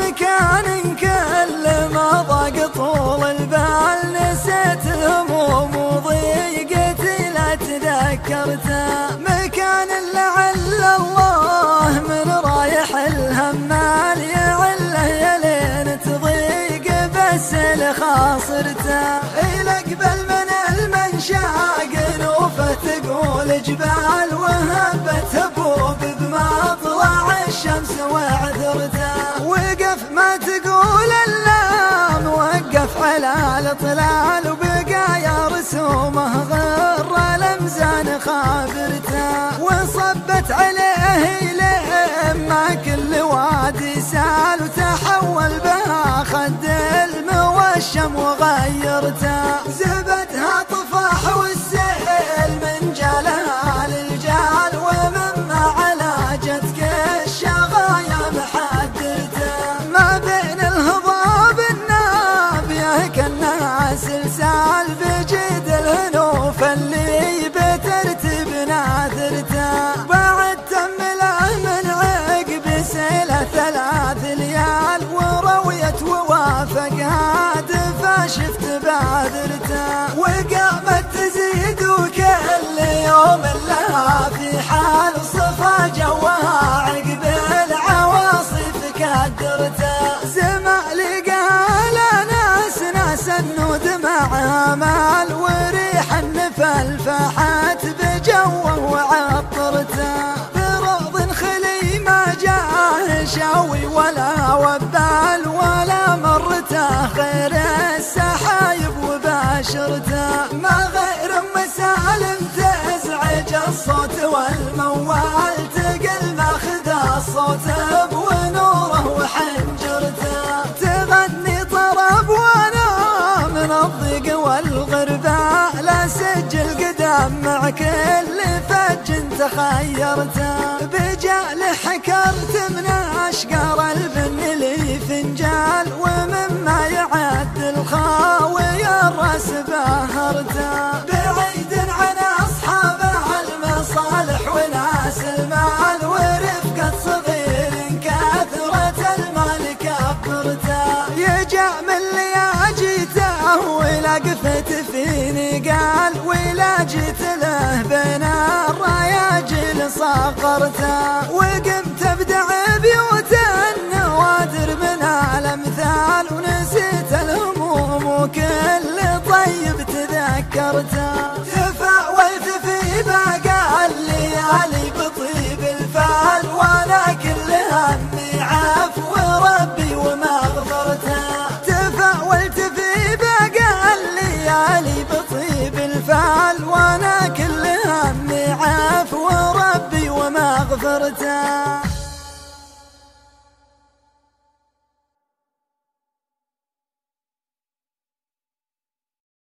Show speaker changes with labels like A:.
A: مكان كل ما ضاق طول نسيت الهموم وضيقتي مكان لعل الله من رايح الهمال يعله بس لخاصرته إلى قبل من المنشاق نوفه تقول جبال وهبت هبوب بما طلع الشمس وعذرته. وقف ما تقول اللام وقف على الاطلال وبقايا رسومه غر الامزان خابرته. وصبت عليه الموشم وغيرته زبدها طفاح والسيل من جالها للجال ومما علاجتك الشغايا محدرته ما بين الهضاب النابيه كانها سلسال بجد الهنوف اللي وكل يوم لها في حال صفا جوها عقب العواصف كدرته زمالي قال ناس ناس النود مع مال وريح النفل فحت بجوه وعطرته. كل فج تخيرته بجال حكرت من أشقر البن لي فنجال ومما يعد الخاوي الرأس بهرته الرياجل down.